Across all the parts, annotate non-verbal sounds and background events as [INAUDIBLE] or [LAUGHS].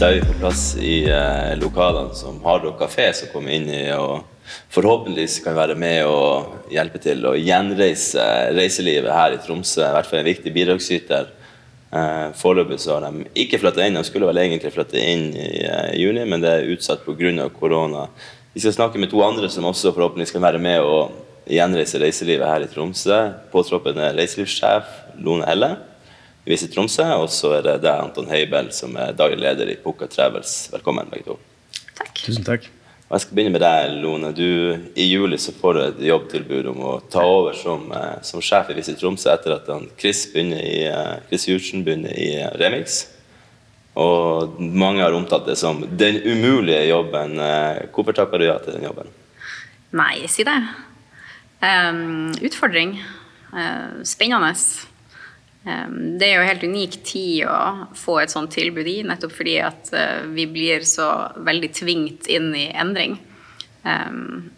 Da er vi på plass i eh, lokalene som Hardrock kafé som kommer inn i og forhåpentligvis kan være med og hjelpe til å gjenreise reiselivet her i Tromsø. I hvert fall en viktig bidragsyter. Eh, Foreløpig så har de ikke flytta inn. De skulle vel egentlig flytte inn i eh, juni, men det er utsatt pga. korona. Vi skal snakke med to andre som også forhåpentligvis kan være med og gjenreise reiselivet her i Tromsø. Påtroppende reiselivssjef Lone Helle. Visit Tromsø. Og så er det deg, Anton Heibel, som er daglig leder i Pukka Travels. Velkommen, begge to. Takk. Tusen takk. Og jeg skal begynne med deg, Lone. Du, I juli så får du et jobbtilbud om å ta over som, eh, som sjef i Visit Tromsø etter at han, Chris, begynner i, eh, Chris Jurtsen begynner i eh, Remix. Og mange har omtalt det som den umulige jobben. Hvorfor takker du ja til den jobben? Nei, si det. Um, utfordring. Uh, spennende. Det er jo helt unik tid å få et sånt tilbud i, nettopp fordi at uh, vi blir så veldig tvingt inn i endring.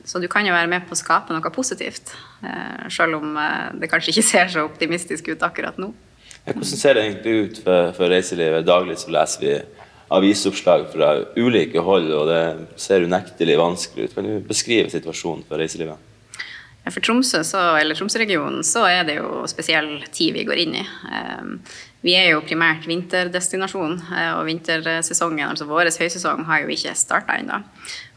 Så du kan jo være med på å skape noe positivt, sjøl selv om uh, det kanskje ikke [LAUGHS] ser så optimistisk ut akkurat nå. Hvordan ser det egentlig ut for, for reiselivet? Daglig så leser vi avisoppslag fra ulike hold, og det ser unektelig vanskelig ut. Kan du beskrive situasjonen for reiselivet? For Tromsø, så, eller Tromsø-regionen, så er det jo spesiell tid vi går inn i. Um, vi er jo primært vinterdestinasjon, uh, og vintersesongen, altså vår høysesong, har jo ikke starta ennå.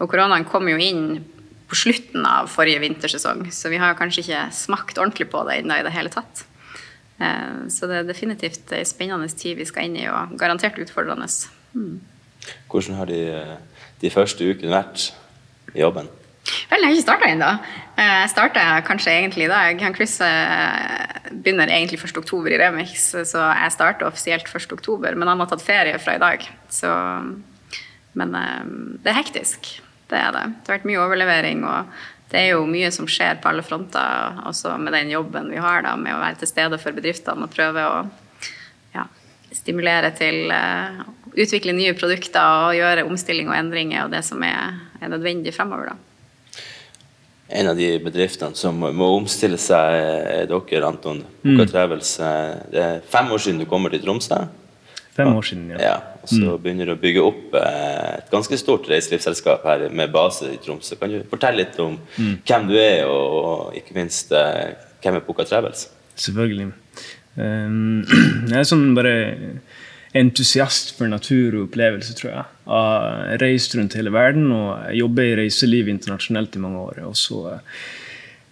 Og koronaen kom jo inn på slutten av forrige vintersesong, så vi har kanskje ikke smakt ordentlig på det ennå i det hele tatt. Uh, så det er definitivt ei spennende tid vi skal inn i, og garantert utfordrende. Mm. Hvordan har de, de første ukene vært i jobben? Vel, jeg har ikke starta ennå. Jeg starta kanskje egentlig i dag. Han Chris begynner egentlig 1.10 i Remix, så jeg starter offisielt 1.10. Men han har tatt ferie fra i dag. Så, men det er hektisk. Det er det. Det har vært mye overlevering. og det er jo mye som skjer på alle fronter, også med den jobben vi har da, med å være til stede for bedriftene og prøve å ja, stimulere til å utvikle nye produkter og gjøre omstilling og endringer og det som er, er nødvendig fremover. da en av de bedriftene som må omstille seg, er dere, Anton. Mm. Travels. Det er fem år siden du kommer til Tromsø. Fem år siden, ja. ja og så mm. begynner du å bygge opp eh, et ganske stort reiselivsselskap her med base i Tromsø. Kan du fortelle litt om mm. hvem du er, og ikke minst eh, hvem er Pukka Travels? Selvfølgelig. Um, [CLEARS THROAT] jeg er sånn bare entusiast for natur og opplevelse, tror jeg. Jeg har reist rundt hele verden og jobber i reiseliv internasjonalt i mange år. Og så, eh,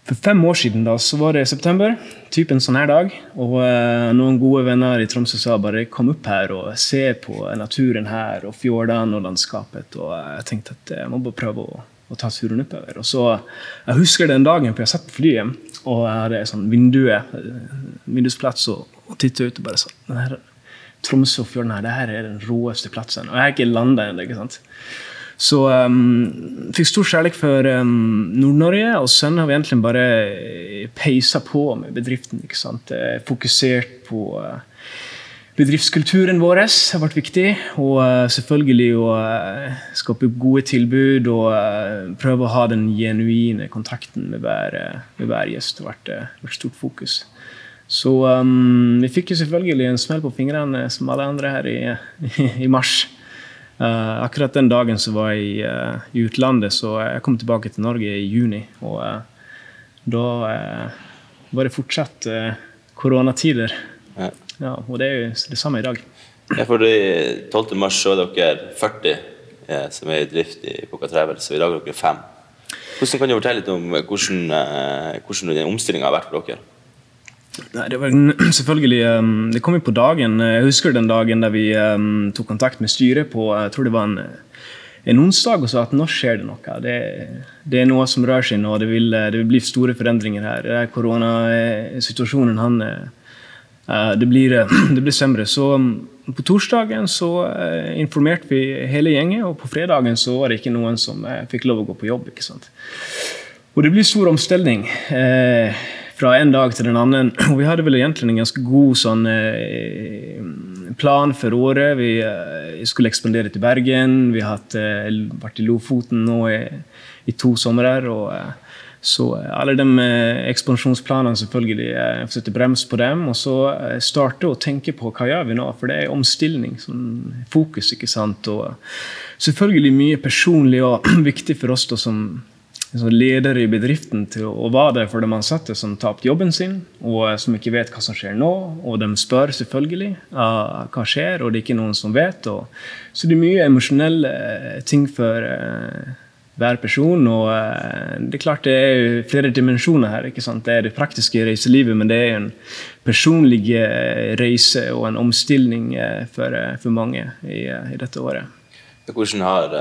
for fem år siden da, så var det september, typ en sånn her dag. Og uh, noen gode venner i Tromsø sa bare kom opp her og se på naturen her og fjordene og landskapet. Og jeg tenkte at jeg må bare prøve å, å ta turen oppover. Og så, Jeg husker den dagen jeg satt på flyet og jeg hadde sånn vindue, vindusplass og, og titta ut og bare sånn Tromsøfjorden her, det her er den råeste plassen. Og jeg har ikke landa ennå. Så um, fikk stor kjærlighet for um, Nord-Norge, og så har vi egentlig bare peisa på med bedriften. ikke sant? Fokusert på uh, bedriftskulturen vår har vært viktig. Og selvfølgelig å skape gode tilbud og prøve å ha den genuine kontakten med hver, med hver gjest. har vært, vært stort fokus. Så um, vi fikk jo selvfølgelig en smell på fingrene som alle andre her i, i mars. Uh, akkurat den dagen så var jeg uh, i utlandet, så jeg kom tilbake til Norge i juni. Og uh, da var det fortsatt koronatider. Ja. ja. og det er jo det samme i dag. Ja, for 12. mars så er dere 40 ja, som er i drift i Poca Travel, så i dag er dere fem. Hvordan kan du fortelle litt om hvordan, hvordan den omstillinga har vært for dere? Nei, det var [CLEARS THROAT] selvfølgelig Det kom jo på dagen. Jeg husker den dagen da vi tok kontakt med styret på jeg tror det var en, en onsdag og sa at nå skjer det noe. Det, det er noe som rører seg nå. Det vil, det vil bli store forandringer her. Det er Koronasituasjonen han uh, det, blir, [CLEARS THROAT] det blir semre. Så på torsdagen så informerte vi hele gjengen, og på fredagen så var det ikke noen som fikk lov å gå på jobb. ikke sant? Og det blir stor omstilling. Uh, fra en dag til den andre. Og vi hadde vel egentlig en ganske god sånn, eh, plan for året. Vi eh, skulle ekspandere til Bergen. Vi har eh, vært i Lofoten nå i, i to somre. Så alle de ekspansjonsplanene selvfølgelig eh, setter brems på dem. Og så starte å tenke på hva gjør vi nå, for det er omstilling. Sånn fokus, ikke sant. Og selvfølgelig mye personlig og [CLEARS THROAT] viktig for oss da, som leder i bedriften til å være der for de ansatte som tapte jobben sin, og som ikke vet hva som skjer nå. Og de spør selvfølgelig uh, hva skjer, og det er ikke noen som vet. Og, så det er mye emosjonelle ting for uh, hver person. Og uh, det er klart det er flere dimensjoner her. ikke sant? Det er det praktiske reiselivet, men det er en personlig reise og en omstilling for, for mange i, i, dette året. Hvordan har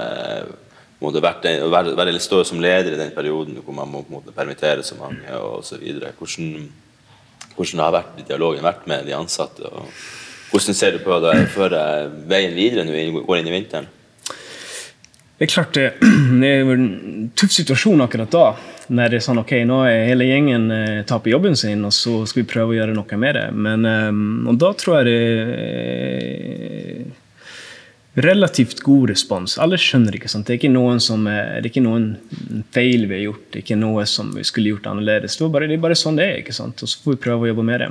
måte, være, være, stå som leder i den perioden hvor man må måte, permittere så mange osv. Hvordan, hvordan har vært, dialogen vært med de ansatte? og Hvordan ser du på det før veien videre når vi går inn i vinteren? Det er klart [CLEARS THROAT] det, er en tøff situasjon akkurat da. Når det er sånn ok, nå er hele gjengen eh, taper jobben sin, og så skal vi prøve å gjøre noe med det. Men og da tror jeg det relativt god respons. Alle skjønner ikke. sant? Det er ikke noen, som, det er ikke noen feil vi har gjort. Det er ikke noe som vi skulle gjort annerledes. Det bare, det er bare sånn det er. ikke sant? Og så får vi prøve å jobbe med det.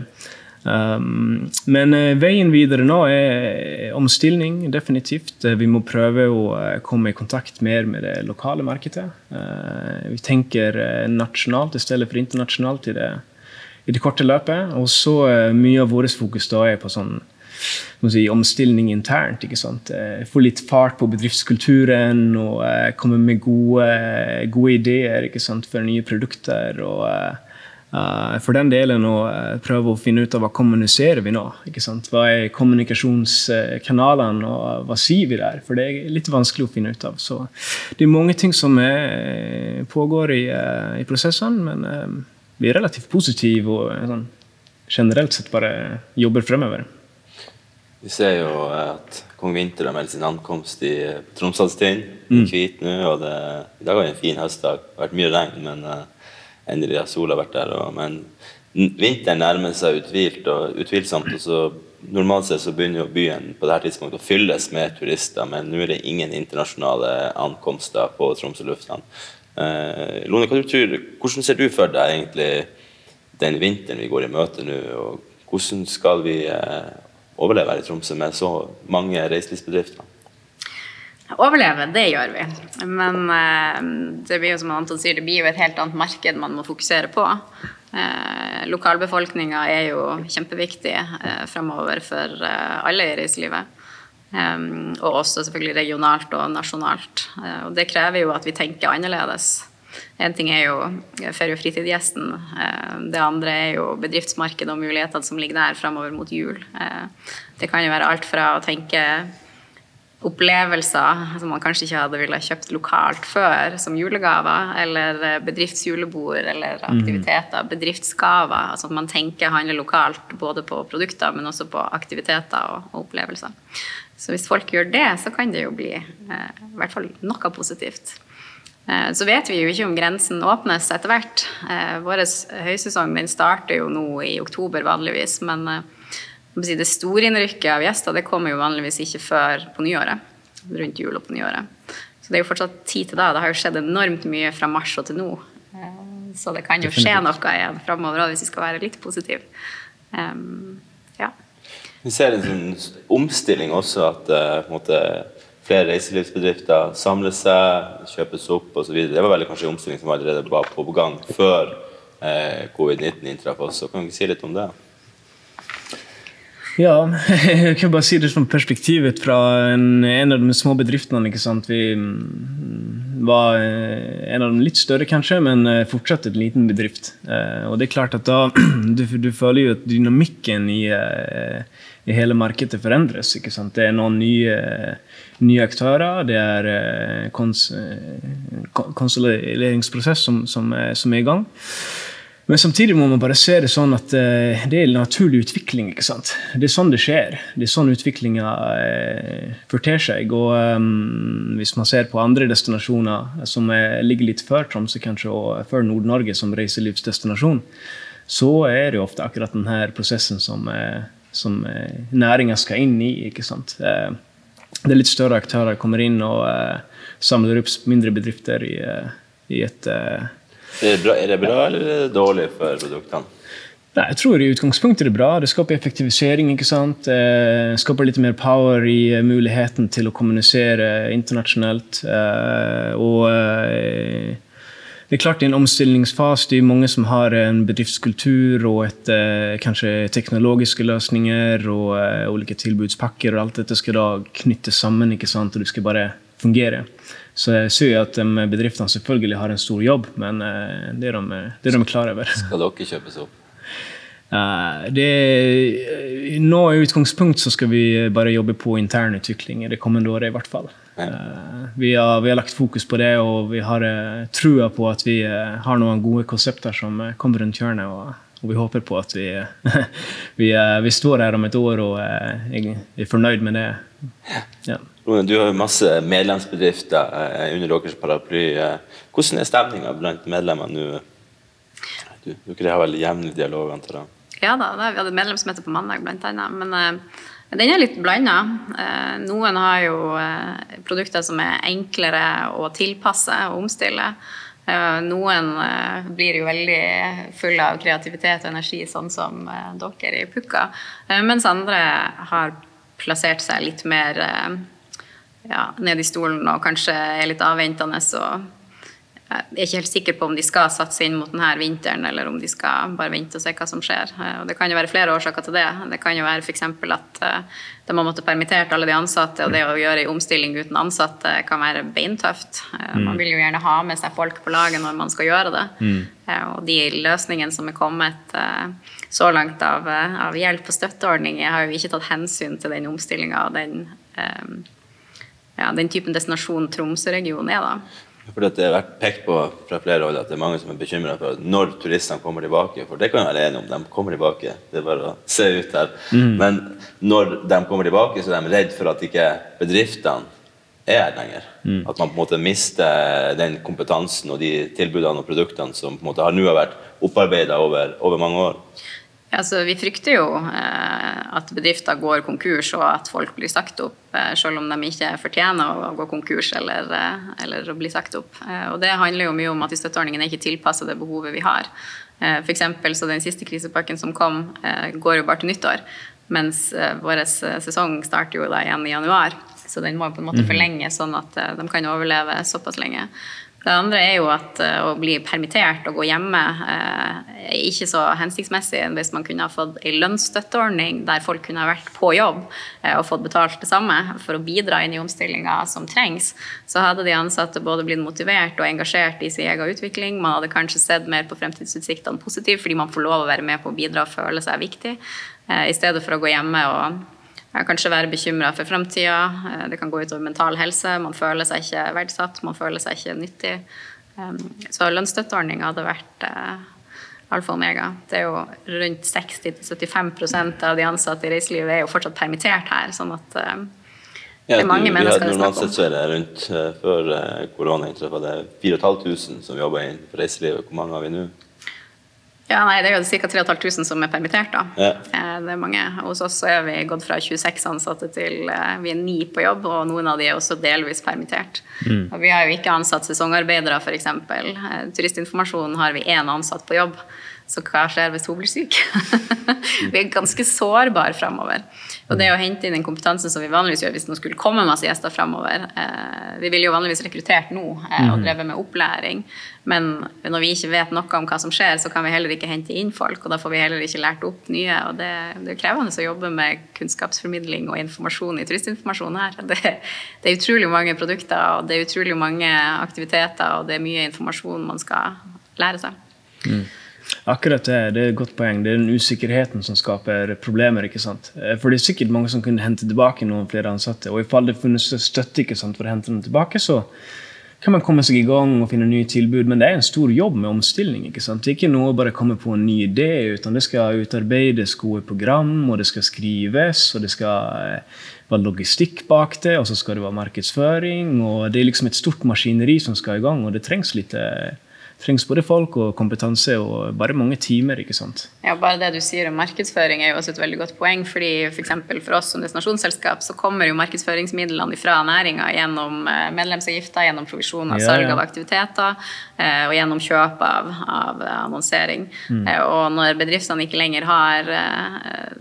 Um, men uh, veien videre nå er omstilling, definitivt. Uh, vi må prøve å uh, komme i kontakt mer med det lokale markedet. vi tenker nasjonalt i stedet for internasjonalt i det, i det korte løpet. Og så mye av vårt fokus da er på sånn si, omstilling internt. ikke sant? Eh, få litt fart på bedriftskulturen og eh, komme med gode, gode, ideer ikke sant? for nye produkter. og Uh, for den delen å uh, prøve å finne ut av hva kommuniserer vi nå. ikke sant? Hva er kommunikasjonskanalene, og hva sier vi der? For det er litt vanskelig å finne ut av. Så det er mange ting som er, pågår i, uh, i prosessene, men vi er relativt positive og sånn, generelt sett bare jobber fremover. Vi ser jo at kong Vinter har meldt sin ankomst i Tromsdalstind, mm. hvit nå. og det, I dag var det en fin høstdag. Det har vært mye regn, men uh, endelig har sola vært der. Og, men vinteren nærmer seg utvilt og utvilsomt. og så Normalt sett så begynner jo byen på dette tidspunktet å fylles med turister, men nå er det ingen internasjonale ankomster på Tromsø lufthavn. Uh, Lone, tror, hvordan ser du for deg egentlig den vinteren vi går i møte nå? og Hvordan skal vi uh, overleve her i Tromsø med så mange reiselivsbedrifter? Overleve, det gjør vi. Men eh, det blir jo som Anton sier, det blir jo et helt annet marked man må fokusere på. Eh, Lokalbefolkninga er jo kjempeviktig eh, fremover for eh, alle i reiselivet. Og også selvfølgelig regionalt og nasjonalt. Og det krever jo at vi tenker annerledes. En ting er jo ferie- og fritidsgjesten. Eh, det andre er jo bedriftsmarkedet og mulighetene som ligger der framover mot jul. Eh, det kan jo være alt fra å tenke opplevelser som man kanskje ikke hadde ville kjøpt lokalt før, som julegaver, eller eh, bedriftsjulebord eller mm. aktiviteter. Bedriftsgaver. Altså at man tenker handler lokalt både på produkter, men også på aktiviteter og, opplevelser. Så hvis folk gjør det, så kan det jo bli eh, i hvert fall noe positivt. Eh, så vet vi jo ikke om grensen åpnes etter hvert. Eh, vår høysesong den starter jo nå i oktober vanligvis, men eh, det store innrykket av gjester det kommer jo vanligvis ikke før på nyåret. Rundt jul og på nyåret. Så det er jo fortsatt tid til da. Det har jo skjedd enormt mye fra mars og til nå. Så det kan jo skje noe igjen framover hvis vi skal være litt positive. Um, ja. Vi ser en sånn omstilling også, at uh, måte, flere reiselivsbedrifter samler seg, kjøpes opp osv. Det var vel kanskje en omstilling som allerede var på gang før eh, covid-19 inntraff også. Kan du si litt om det? Ja, [LAUGHS] jeg kan bare si det som perspektivet fra en, en av de små bedriftene. ikke sant? Vi mm, var eh, en av de litt større, kanskje, men eh, fortsatt en liten bedrift. Eh, og det er klart at da [CLEARS THROAT] Du, du føler jo at dynamikken i, i hele markedet forendres. ikke sant? Det er noen nye nye aktører. Det er kons konsolideringsprosess som, som, som, er i gang. Men samtidig må man bare se det sånn at uh, det er en naturlig utvikling. ikke sant? Det er sånn det skjer. Det er sånn utviklinga uh, forter seg. Og um, hvis man ser på andre destinasjoner som uh, ligger litt før Tromsø kanskje, og før Nord-Norge som reiselivsdestinasjon, så er det ofte akkurat denne prosessen som, som næringa skal inn i. ikke sant? Det er litt større aktører kommer inn og samler opp mindre bedrifter i, i et Er det bra, er det bra eller er det dårlig for produktene? Nei, jeg tror i utgangspunktet er det bra. Det skaper effektivisering. ikke sant? Det skaper litt mer power i eh, muligheten til å kommunisere internasjonalt. Eh, og eh, det er klart i en omstillingsfase det er mange som har en bedriftskultur og et, kanskje teknologiske løsninger og ulike tilbudspakker. og Alt dette skal da knyttes sammen, ikke sant? og du skal bare fungere. Så jeg ser jo at bedriftene selvfølgelig har en stor jobb, men det er de, det er de klar over. [LAUGHS] Skal dere kjøpes opp? Uh, det, nå i utgangspunkt så skal vi bare jobbe på internutvikling i det kommende året. i hvert fall. Vi, har, vi, har, lagt fokus på det, og vi har trua på at vi har noen gode konsepter som kommer rundt hjørnet. Og, og, vi håper på at vi, [LAUGHS] vi, vi, står her om et år og er fornøyd med det. Ja. Du har jo masse medlemsbedrifter under deres paraply. Hvordan er stemninga blant medlemmene nå? Dere har vel jevnlig dialog, antar jeg? Ja da, vi hadde medlemsmøte på mandag blant annet. Men uh, den er litt blanda. Eh, noen har jo produkter som er enklere å tilpasse og omstille. Noen blir jo veldig fulle av kreativitet og energi, sånn som dere i Pukka. Mens andre har plassert seg litt mer ja, ned i stolen og kanskje er litt avventende og jeg er ikke helt sikker på om de skal satse inn mot denne vinteren, eller om de skal bare vente og se hva som skjer. Eh, og Det kan jo være flere årsaker til det. Det kan jo være f.eks. at eh, de har måttet permittert alle de ansatte, og det å gjøre en omstilling uten ansatte kan være beintøft. Eh, man vil jo gjerne ha med seg folk på laget når man skal gjøre det. Mm. Og de løsningene som er kommet så langt av, av hjelp og støtteordninger, har jo ikke tatt hensyn til den omstillinga og den, ja, den typen destinasjon Tromsø-regionen er. da. For Det har vært pekt på fra flere hold at det er mange som er bekymra for når turistene kommer tilbake. For det kan vi være enige om, de kommer tilbake. Det er bare å [LAUGHS] se ut her. Mm. Men når de kommer tilbake, så er de redd for at ikke bedriftene er her lenger. Mm. At man på en måte mister den kompetansen og de tilbudene og produktene som på en måte har nå vært opparbeida over, over mange år. Altså, vi frykter jo eh, at bedrifter går konkurs og at folk blir sagt opp, eh, selv om de ikke fortjener å gå konkurs eller, eh, eller å bli sagt opp. Eh, og Det handler jo mye om at de støtteordningene er ikke tilpasser det behovet vi har. Eh, for eksempel, så Den siste krisepakken som kom, eh, går jo bare til nyttår. Mens vår sesong starter jo da igjen i januar. Så den må på en måte mhm. forlenges sånn at de kan overleve såpass lenge. Det andre er jo at uh, å bli permittert og gå hjemme uh, er ikke så hensiktsmessig hvis man kunne ha fått en lønnsstøtteordning der folk kunne ha vært på jobb uh, og fått betalt det samme for å bidra inn i omstillinga som trengs. Så hadde de ansatte både blitt motivert og engasjert i sin egen utvikling. Man hadde kanskje sett mer på fremtidsutsiktene positivt fordi man får lov å være med på å bidra og føle seg viktig, i stedet for å gå hjemme og kanskje være bekymra for framtida. Eh, det kan gå utover mental helse. Man føler seg ikke verdsatt, man føler seg ikke nyttig. Så lønnsstøtteordninga hadde vært eh, alfa og omega. Det er jo rundt 60-75% av de ansatte i reiselivet er jo fortsatt permittert her. sånn at eh, det er mange ja, mennesker hadde noen det rundt før korona inntraff, det er 4500 som jobber innenfor reiselivet. Hvor mange har vi nå? Ja, nei, Det er jo ca. 3500 som er permittert. da. Ja. Eh, det er mange. Hos oss er vi gått fra 26 ansatte til eh, vi er ni på jobb, og noen av de er også delvis permittert. Mm. Og Vi har jo ikke ansatt sesongarbeidere, f.eks. Eh, turistinformasjonen har vi én ansatt på jobb. Så hva skjer hvis hun blir syk? [LAUGHS] vi er ganske sårbare framover. Og det å hente inn den kompetansen som vi vanligvis gjør hvis det skulle komme masse gjester framover eh, Vi ville jo vanligvis rekruttert nå eh, og mhm. drevet med opplæring, men når vi ikke vet noe om hva som skjer, så kan vi heller ikke hente inn folk, og da får vi heller ikke lært opp nye. Og det, det er krevende å jobbe med kunnskapsformidling og informasjon i turistinformasjon her. [LAUGHS] Det, det er utrolig mange produkter, og det er utrolig mange aktiviteter, og det er mye informasjon man skal lære seg. Mm. Akkurat det, det er et godt poeng. Det er den usikkerheten som skaper problemer. ikke sant? Eh, for det er sikkert mange som kunne hente tilbake noen flere ansatte. Og i fall det funnes støtte ikke sant, for å hente dem tilbake, så kan man komme seg i gang og finne nye tilbud. Men det er en stor jobb med omstilling. ikke sant? Det er ikke noe å bare komme på en ny idé, utan det skal utarbeides gode program, og det skal skrives, og det skal eh, være logistikk bak det, og så skal det være markedsføring. og Det er liksom et stort maskineri som skal i gang, og det trengs litt eh, trengs både folk og kompetanse og bare mange timer. ikke sant? Ja, bare det du sier om markedsføring er jo også et veldig godt poeng. fordi For, for oss som destinasjonsselskap så kommer jo markedsføringsmidlene fra næringa gjennom eh, medlemsavgifter, gjennom provisjon av salg av aktiviteter og gjennom kjøp av, av annonsering. Mm. Eh, og når bedriftene ikke lenger har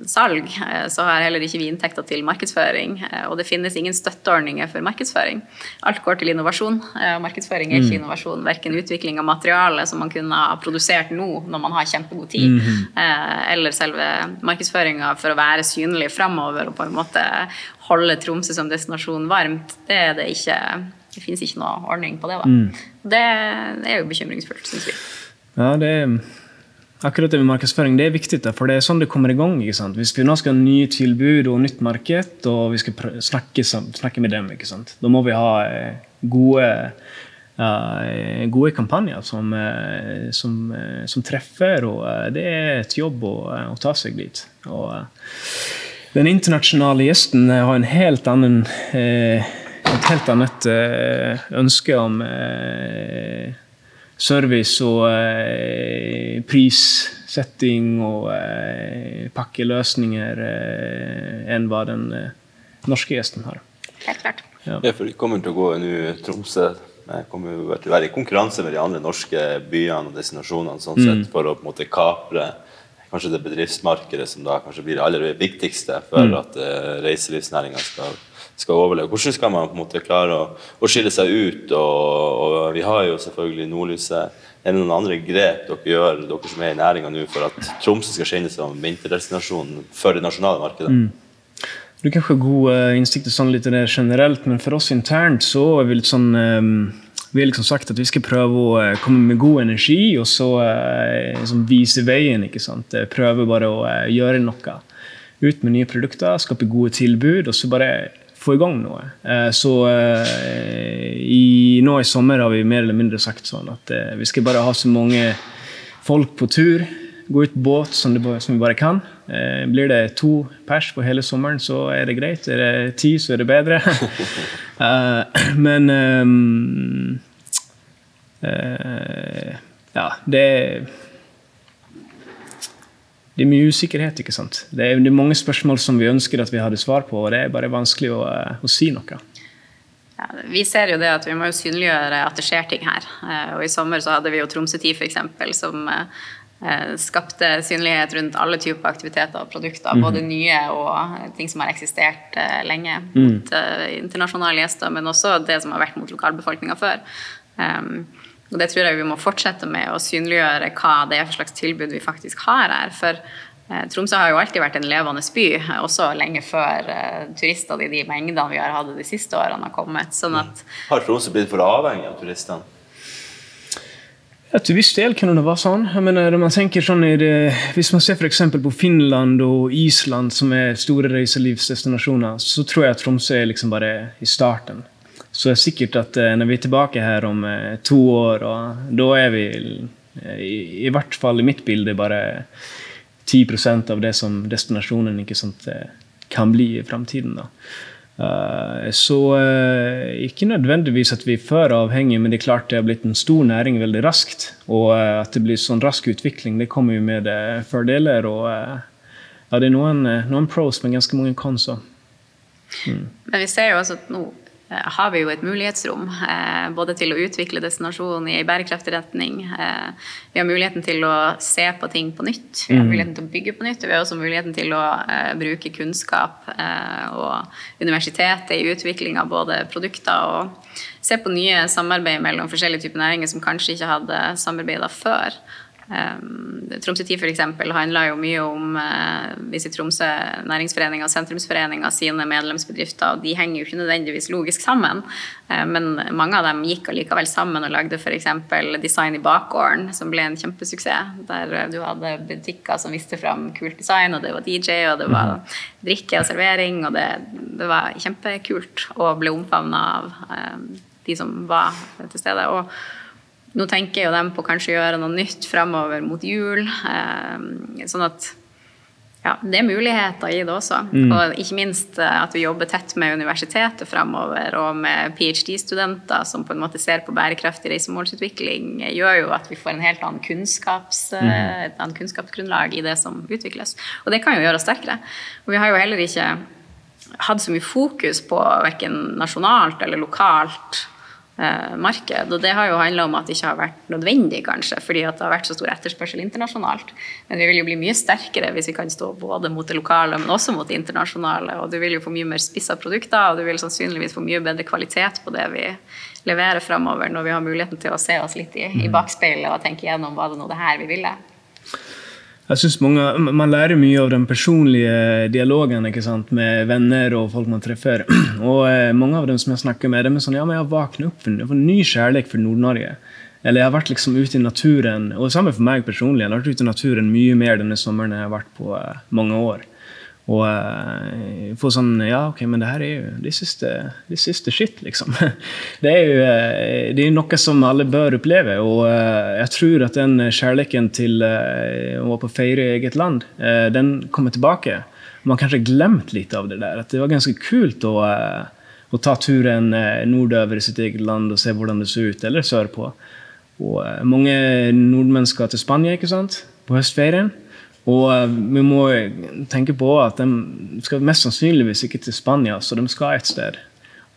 salg, så har heller ikke vi inntekter til markedsføring. Og det finnes ingen støtteordninger for markedsføring. Alt går til innovasjon. Markedsføring er ikke mm. innovasjon, verken utvikling av materiale som man kunne ha produsert nå når man har kjempegod tid, mm eh, eller selve markedsføringa for å være synlig framover og på en måte holde Tromsø som destinasjon varmt, det er det ikke Det finnes ikke noe ordning på det. Mm. Det er jo bekymringsfullt, syns vi. Ja, det er Akkurat det med markedsføring det er viktig, for det er sånn det kommer i gang. ikke sant? Hvis vi nå skal ha nye tilbud og nytt marked, og vi skal snakke, snakke med dem, ikke sant? da må vi ha eh, gode uh, gode kampanjer som, uh, som, uh, som, treffer, og det er et jobb å, å ta seg dit. Og, den internasjonale gjesten har en helt annen et helt annet ønske om service og prissetting og pakkeløsninger enn hva den norske gjesten har. Helt klart. Ja. ja, for de kommer til å gå nå Tromsø kommer jo til å være i konkurranse med de andre norske byene og destinasjonene sånn sett, mm. for å på en måte kapre kanskje det bedriftsmarkedet som da kanskje blir det aller viktigste for mm. at uh, reiselivsnæringa skal, skal, overleve. Hvordan skal man på en måte klare å, å skille seg ut? Og, og, vi har jo selvfølgelig Nordlyset. Er det noen andre grep dere gjør, dere som er i næringa nå, for at Tromsø skal skinne som vinterdestinasjon for det nasjonale markedet? Mm. Du har kanskje god uh, innsikt i sånn litt det generelt, men for oss internt så er vi litt sånn um, vi har liksom sagt at vi skal prøve å uh, komme med god energi, og så liksom vise veien. ikke sant? Prøve bare å gjøre noe. Ut med nye produkter, skape gode tilbud, og så bare få i gang noe. så i, nå i sommer har vi mer eller mindre sagt sånn at vi skal bare ha så mange folk på tur gå ut båt som, det, som vi bare kan. Eh, blir det to pers på hele sommeren, så er det greit. Er det ti, så er det bedre. [LAUGHS] men um, uh, Ja, det det er mye usikkerhet. ikke sant? Det er, det er, mange spørsmål som vi ønsker at vi hadde svar på, og det er bare vanskelig å, å si noe. Ja, vi ser jo det at vi må jo synliggjøre at det skjer ting her. Og I sommer så hadde vi jo Tromsø 10 f.eks. som Eh, skapte synlighet rundt alle typer aktiviteter og produkter. Mm. Både nye og ting som har eksistert lenge mot mm. internasjonale gjester, men også det som har vært mot lokalbefolkninga før. Um, og Det tror jeg vi må fortsette med å synliggjøre hva det er for slags tilbud vi faktisk har her. For uh, Tromsø har jo alltid vært en levende by, også lenge før turistene i de mengdene vi har hatt de siste årene, har kommet. Sånn at, har Tromsø blitt for avhengig av turistene? Ja, til viss del kunne det være sånn. Men man tenker sånn det, Hvis man ser f.eks. på Finland og Island, som er store reiselivsdestinasjoner, så tror jeg at Tromsø er liksom bare i starten. Så det er sikkert at eh, når vi er tilbake her om eh, to år, og da er vi i, i hvert fall i mitt bilde bare 10% av det som destinasjonen sant, eh, kan bli i framtiden. Eh, så eh, ikke nødvendigvis at vi er for avhengige, men det er klart det har blitt en stor næring veldig raskt. Og eh, at det blir sånn rask utvikling, det kommer jo med fordeler. Og ja, det er noen, noen pros, men ganske mange cons òg. Mm. Men vi ser jo også at nå Eh, har vi jo et mulighetsrom eh, både til å utvikle destinasjonen i en bærekraftig retning. Eh, vi har muligheten til å se på ting på nytt. Vi har mm. muligheten til å bygge på nytt. Vi har også muligheten til å bruke kunnskap og universitetet i utvikling av både produkter og se på nye samarbeid mellom forskjellige typer næringer som kanskje ikke hadde samarbeida før. Um, Tromsø 10 f.eks. handla jo mye om hvis Visit Tromsø næringsforeninga og sentrumsforeninga sine medlemsbedrifter, og de henger jo ikke nødvendigvis logisk sammen. Uh, men mange av dem gikk allikevel sammen og lagde f.eks. Design i bakgården, som ble en kjempesuksess. Der uh, du hadde butikker som viste fram kult design, og det var DJ, og det var mhm. drikke og servering, og det, det var kjempekult og ble omfavna av de som var til stede. og nå tenker jo de på kanskje å gjøre noe nytt fremover mot jul. Eh, sånn at Ja, det er muligheter i det også. Mm. Og ikke minst eh, at vi jobber tett med universitetet fremover, og med ph.d.-studenter som på en måte ser på bærekraftig reisemålsutvikling, gjør jo at vi får en helt annen kunnskaps, eh, Mm. et annet kunnskapsgrunnlag i det som utvikles. Og det kan jo gjøre oss sterkere. Og vi har jo heller ikke hatt så mye fokus på verken nasjonalt eller lokalt eh, marked. Og det har jo handla om at det ikke har vært nødvendig, kanskje, fordi det har vært så stor etterspørsel internasjonalt. Men vi vil jo bli mye sterkere hvis vi kan stå både mot det lokale, men også mot det internasjonale. Og du vil jo få mye mer spissa produkter, og du vil sannsynligvis få mye bedre kvalitet på det vi leverer fremover, når vi har muligheten til å se oss litt i, i bakspeilet og tenke gjennom hva det nå det her vi ville. Jeg synes mange, Man lærer mye av den personlige dialogen ikke sant? med venner og folk man treffer. [CLEARS THROAT] Og eh, mange av dem som jeg snakker med, dem er sånn Ja, men jeg har våknet opp for, for ny kjærlighet for Nord-Norge. Eller jeg har vært liksom ute i naturen. Og det samme for meg personlig. Jeg har vært ute i naturen mye mer denne sommeren enn jeg har vært på eh, mange år. Og uh, få sånn Ja, ok, men det her er jo det siste, shit, liksom. [LAUGHS] Det er jo uh, det er noe som alle bør oppleve. Og uh, jeg tror at den kjærligheten til å være på feire i eget land, den kommer tilbake. Man har kanskje glemt litt av det der. At det var ganske kult å, å ta turen nordover i sitt eget land og se hvordan det ser ut, eller sørpå. Og mange nordmenn skal til Spania ikke sant? på høstferien. Og eh, vi må tenke på at de skal mest sannsynligvis ikke til Spania, så de skal et sted.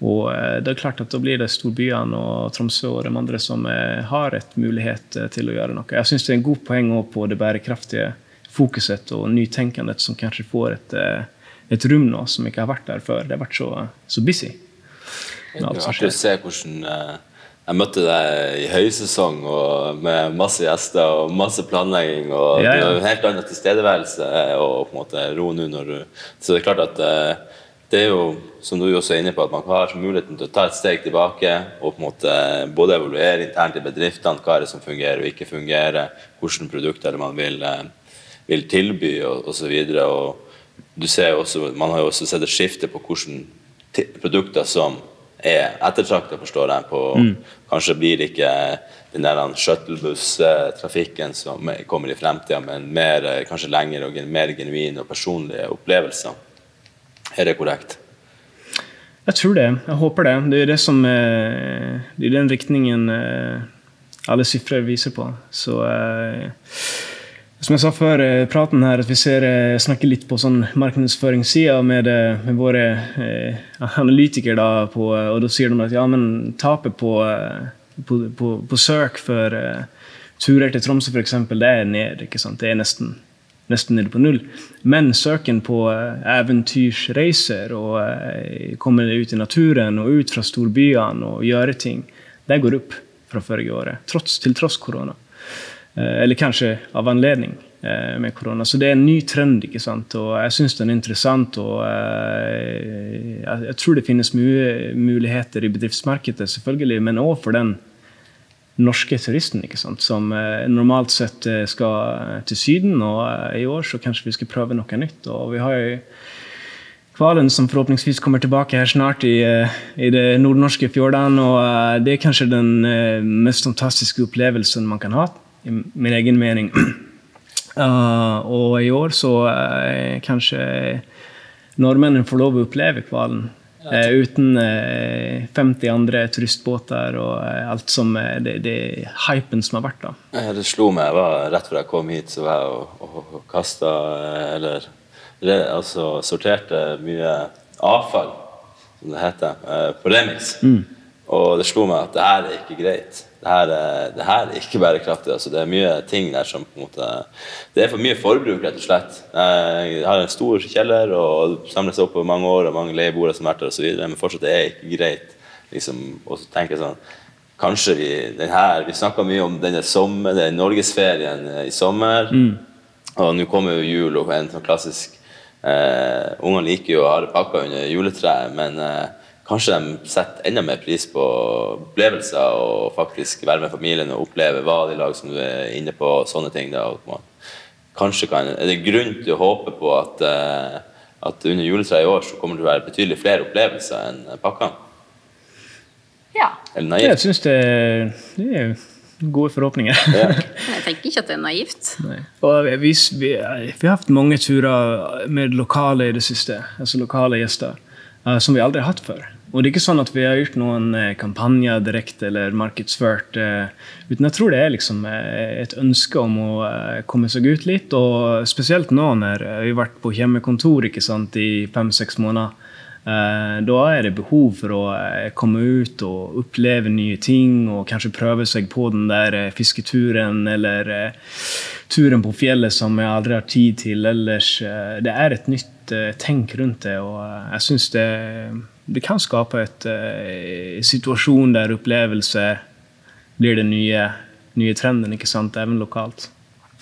Og eh, det er klart at da blir det storbyene og Tromsø og de andre som eh, har et mulighet til å gjøre noe. Jeg syns det er en god poeng også på det bærekraftige fokuset og nytenkandet som kanskje får et, et rom nå som ikke har vært der før. Det har vært så, så busy. Det er artig å se hvordan jeg møtte deg i høysesong og med masse gjester og masse planlegging. og Ja, ja. Du har en helt annen tilstedeværelse og på en måte ro nå. når du Så det er klart at eh, det er jo, som du også er inne på, at man har muligheten til å ta et steg tilbake og på en måte både evaluere internt i bedriftene hva er det som fungerer og ikke fungerer, hvilke produkter man vil, eh, vil tilby osv. Du ser jo også, man har jo også sett et skifte på hvilke produkter som er ettertrakta, forstår jeg. på Kanskje blir det ikke den der shuttlebuss-trafikken som kommer i fremtida, men mer, eh, kanskje lengre og mer genuine og personlige opplevelser. Er det korrekt? Jeg tror det. Jeg håper det. Det er det som eh, Det er den riktningen eh, alle sifre viser på. Så eh, som jeg sa før eh, praten her, at vi ser, eh, snakker litt på sånn markedsføringssida med, eh, med våre eh, analytikere, da, på, og da sier de at ja, men tapet på, på, på, på søk for eh, turer til Tromsø f.eks., det er ned. ikke sant? Det er nesten nesten nede på null. Men søken på eh, eventyrsreiser og eh, komme ut i naturen og ut fra storbyene og gjøre ting, det går opp fra forrige året, tross, til tross korona. Eh, Eller kanskje av anledning eh, med korona. Så det er en ny trend, ikke sant? og jeg syns den er interessant. og eh, jeg, tror det finnes mye muligheter i bedriftsmarkedet, selvfølgelig, men òg for den norske turisten, ikke sant? som normalt sett skal til Syden. Og i år så kanskje vi skal prøve noe nytt. Og vi har jo Kvalen som forhåpentligvis kommer tilbake her snart i, i det nordnorske fjordene. Og det er kanskje den mest fantastiske opplevelsen man kan ha, i min egen mening. Uh, [CLEARS THROAT] og i år så uh, kanskje nordmennene får lov å oppleve Kvalen. Uh, uten eh, 50 andre turistbåter og alt som det, det hypen som har vært. da. Det slo meg jeg var rett før jeg kom hit, så var jeg og, og, og kasta Eller re, altså sorterte mye avfall, som det heter, på Remix. Og det slo meg at det her er ikke greit. Det her er, det her er ikke bærekraftig. Altså, det er mye ting der som på en måte Det er for mye forbruk, rett og slett. Eh, Jeg har en stor kjeller og samler seg opp over mange år og mange leieboere som har vært der osv., men fortsatt det er ikke greit. Liksom, å tenke sånn Kanskje vi den her, Vi snakka mye om denne sommer, den norgesferien eh, i sommer. Og nå kommer jo jul og en sånn klassisk eh, Ungene liker jo å ha det pakka under juletreet, men eh, kanskje de setter enda mer pris på opplevelser og faktisk være med familien og oppleve hva de lag som du er inne på, og sånne ting. Da, kanskje kan, Er det grunn til å håpe på at, eh, at under juletreet i år så kommer det til å være betydelig flere opplevelser enn pakkene? Ja. Eller Jeg naivt? syns det, det, er- gode forhåpninger. Ja. [LAUGHS] Jeg tenker ikke at det er naivt. Vi, vi, vi har hatt mange turer med lokale i det siste, altså lokale gjester, eh, som vi aldri har hatt før. Og det er ikke sånn at vi har gjort noen eh, kampanjer direkte eller markedsført. eh, Uten jeg tror det er liksom eh, et ønske om å komme seg ut litt. Og spesielt nå når vi har vært på hjemmekontor sant, i fem-seks måneder. Da er det behov for å komme ut og oppleve nye ting og kanskje prøve seg på den der fisketuren eller turen på fjellet som jeg aldri har tid til ellers. Det er et nytt tenk rundt det, og jeg syns det, det kan skape et uh, situasjon der opplevelse blir den nye, nye trenden, ikke sant, even lokalt.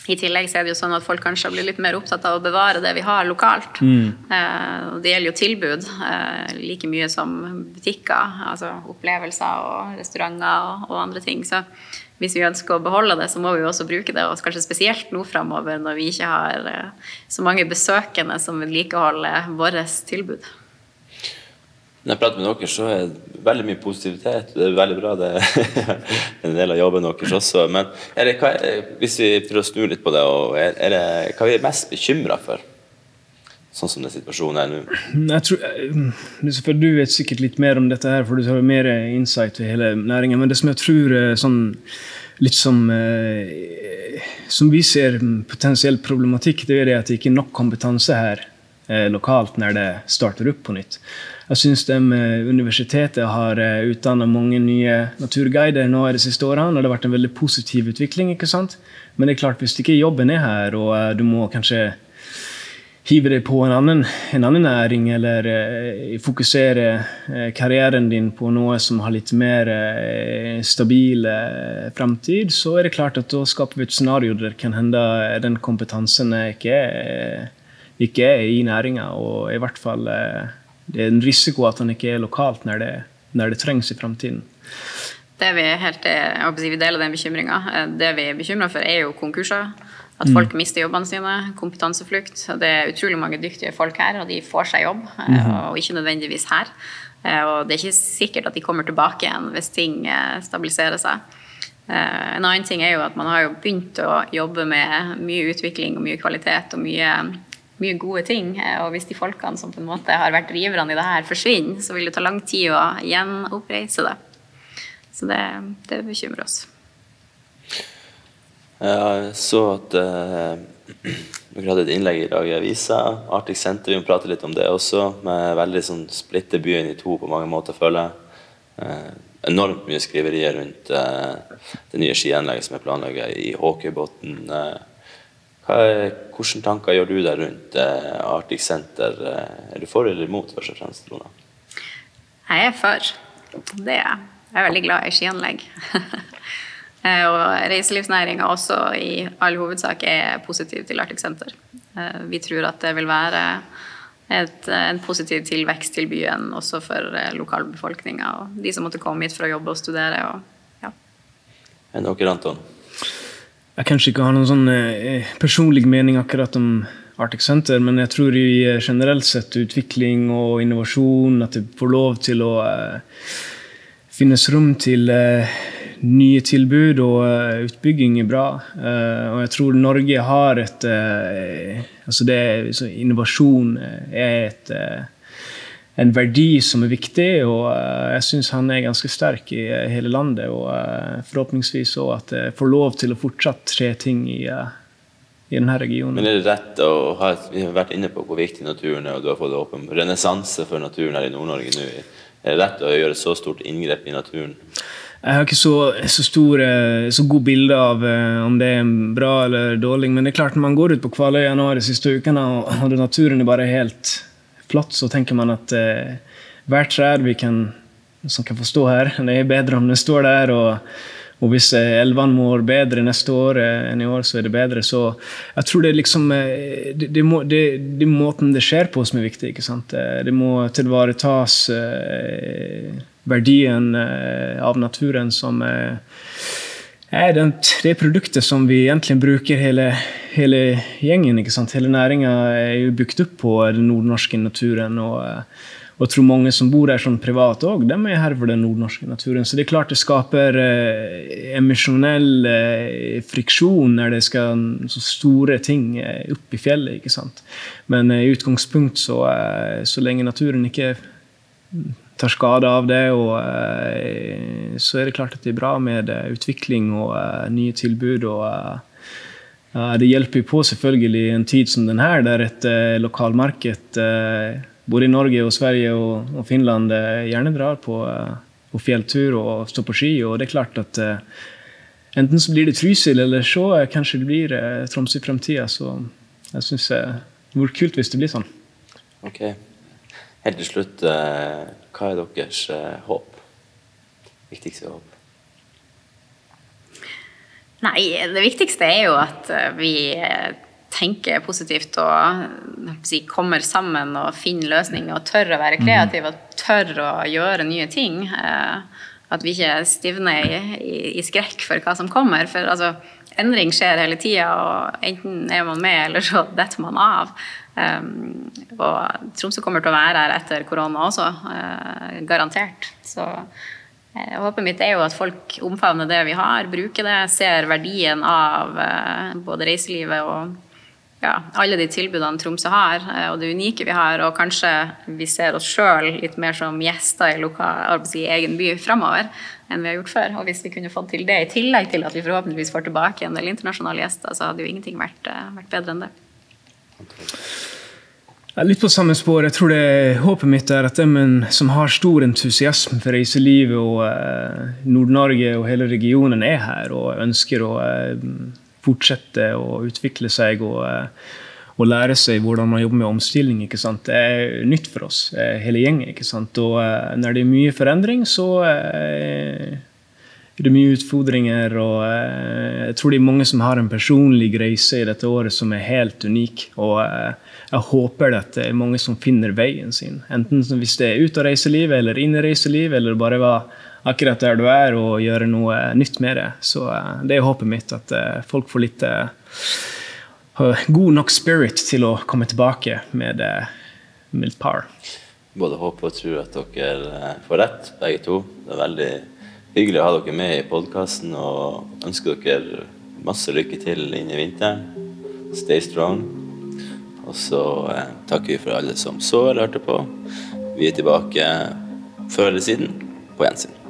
I tillegg så er det jo sånn at folk kanskje blir litt mer opptatt av å bevare det vi har lokalt. Eh, og det gjelder jo tilbud eh, like mye som butikker, altså opplevelser og restauranter og, og andre ting. Så hvis vi ønsker å beholde det, så må vi jo også bruke det, og kanskje spesielt nå framover når vi ikke har eh, så mange besøkende som vedlikeholder vårt tilbud. Når jeg prater med dere, så er det veldig mye positivitet. Det er veldig bra. Det er [LAUGHS] en del av jobben deres også. Men det, er- hvis vi prøver å snu litt på det, er, er det, hva er vi mest bekymra for? Sånn som den situasjonen er nå. Jeg tror, eh, for Du vet sikkert litt mer om dette, her, for du har mer insight i hele næringen. Men det som jeg tror er sånn, litt som, eh, som vi ser potensiell problematikk, det er det at det ikke er nok kompetanse her eh, lokalt når det starter opp på nytt. Jeg syns universitetet har utdanna mange nye naturguider nå de siste årene, og det har vært en veldig positiv utvikling. ikke sant? Men det er klart, hvis ikke jobben er her, og eh, du må kanskje hive deg på en annen, en annen næring, eller eh, fokusere eh, karrieren din på noe som har litt mer eh, stabil framtid, så er det klart at da skaper vi et scenario der det kan hende den kompetansen ikke er, ikke er i næringa, og i hvert fall eh, det er en risiko at den ikke er lokalt når det, når det trengs i fremtiden. Det vi, helt, si, vi deler den bekymringa. Det vi er bekymra for, er jo konkurser. At folk mister jobbene sine. Kompetanseflukt. Det er utrolig mange dyktige folk her, og de får seg jobb. eh, Og ikke nødvendigvis her. Eh, Og det er ikke sikkert at de kommer tilbake igjen hvis ting eh, stabiliserer seg. Eh, En annen ting er jo at man har jo begynt å jobbe med mye utvikling og mye kvalitet og mye, mye gode ting. Eh, Og hvis de folkene som på en måte har vært driverne i det her, forsvinner, så vil det ta lang tid å gjenoppreise det. Så det, det bekymrer oss. Jeg så at eh, [CLEARS THROAT] dere hadde et innlegg i dag i avisa. Arctic Center, vi må prate litt om det også. Med veldig sånn splitte byen i to på mange måter, føler jeg. Eh, enormt mye skriverier rundt eh, det nye skianlegget som er planlagt i Håkøybotn. Er- hvilke tanker gjør du der rundt eh, Arctic Center? Eh, er du for eller imot, først og fremst, Lona? Jeg er for. Det er jeg. Jeg er veldig glad i skianlegg. [LAUGHS] Eh, og reiselivsnæringa også i all hovedsak er positiv til Arctic Center. Eh, Vi tror at det vil være et, en positiv tilvekst til byen også for lokalbefolkninga og de som måtte komme hit for å jobbe og studere. Og, ja. Enn dere, Anton? Jeg kanskje ikke har noen sånn eh, personlig mening akkurat om Arctic Center, men jeg tror i eh, generelt sett utvikling og innovasjon, at det får lov til å eh, finnes rom til nye tilbud og utbygging er bra. Og jeg tror Norge har et altså det, Innovasjon er et en verdi som er viktig, og eh, jeg syns han er ganske sterk i eh, hele landet. Og Forhåpningsvis forhåpentligvis òg at jeg får lov til å fortsatt skje ting i, eh, i denne regionen. Men er det rett å ha Vi har vært inne på hvor viktig naturen er, og du har fått åpen renessanse for naturen her i Nord-Norge nå. Er det rett å gjøre så stort inngrep i naturen? Jeg har ikke så, så, stor, eh, så god bilde av eh, om det er bra eller dårlig, men det er klart når man går ut på Kvaløya nå de siste ukene, og, og naturen er bare helt flott, så tenker man at eh, hvert trær vi kan, som kan få stå her, [LAUGHS] det er bedre om det står der. og og hvis eh, elvene mår bedre neste år eh, enn i år, så er det bedre. Så jeg tror det er liksom eh, Det, det, det, det måten det skjer på som er viktig. ikke sant? Eh, Det må tilvaretas eh, verdien av naturen som eh, er den, det produktet som vi egentlig bruker hele, hele gjengen. Hele næringa er jo bygd opp på den nordnorske naturen. og, og jeg tror mange som bor her sånn privat òg, de er her for den nordnorske naturen. Så det er klart det skaper eh, emisjonell eh, friksjon når det skal så store ting eh, opp i fjellet. ikke sant? Men eh, i utgangspunkt, så, eh, så lenge naturen ikke tar skade av det, og, eh, så er det klart at det er bra med eh, utvikling og eh, nye tilbud. og det hjelper på selvfølgelig i en tid som denne, der et lokalmarked både i Norge og Sverige og, Finland gjerne drar på, fjelltur og står på ski. Og det er klart at enten så blir det Trysil, eller så kanskje det blir Tromsø i framtida. Så jeg syns det vore kult hvis det blir sånn. Ok. Helt til slutt, eh, hva er deres eh, håp? Viktigste håp? Nei, det viktigste er jo at eh, vi tenker positivt og si, kommer sammen og finner løsninger og tør å være kreative og tør å gjøre nye ting. At vi ikke stivner i, i, i skrekk for hva som kommer. For altså, endring skjer hele tida, og enten er man med, eller så [LAUGHS] detter man av. Um, og Tromsø kommer til å være her etter korona også, uh, garantert. Så uh, Håpet mitt er jo at folk omfavner det vi har, bruker det, ser verdien av uh, både reiselivet og ja, alle de tilbudene Tromsø har, og det unike vi har. Og kanskje vi ser oss sjøl litt mer som gjester i lokal, i egen by framover enn vi har gjort før. Og hvis vi kunne fått til det, i tillegg til at vi forhåpentligvis får tilbake en del internasjonale gjester, så hadde jo ingenting vært, vært bedre enn det. Litt på samme spor. Jeg tror det Håpet mitt er at de som har stor entusiasme for reiselivet og eh, Nord-Norge og hele regionen, er her og ønsker å eh, fortsette å utvikle seg og, eh, og, lære seg hvordan man jobber med omstilling. ikke sant? Det er nytt for oss, eh, hele gjengen. ikke sant? Og eh, når det er mye forandring, så er det mye utfordringer, og eh, jeg tror det er mange som har en personlig reise i dette året som er helt unik. Og eh, jeg håper at det er mange som finner veien sin. Enten hvis det er ut av reiselivet eller inn i reiselivet, eller bare være akkurat der du er og gjøre noe nytt med det. Så eh, det er håpet mitt, at folk får litt god nok spirit til å komme tilbake med, med power. Både håper og tror at dere får rett, begge to. Det er veldig Hyggelig å ha dere med i podkasten og ønsker dere masse lykke til inn i vinteren. Stay strong. Og så eh, takker vi for alle som så eller hørte på. Vi er tilbake før eller siden på gjensyn.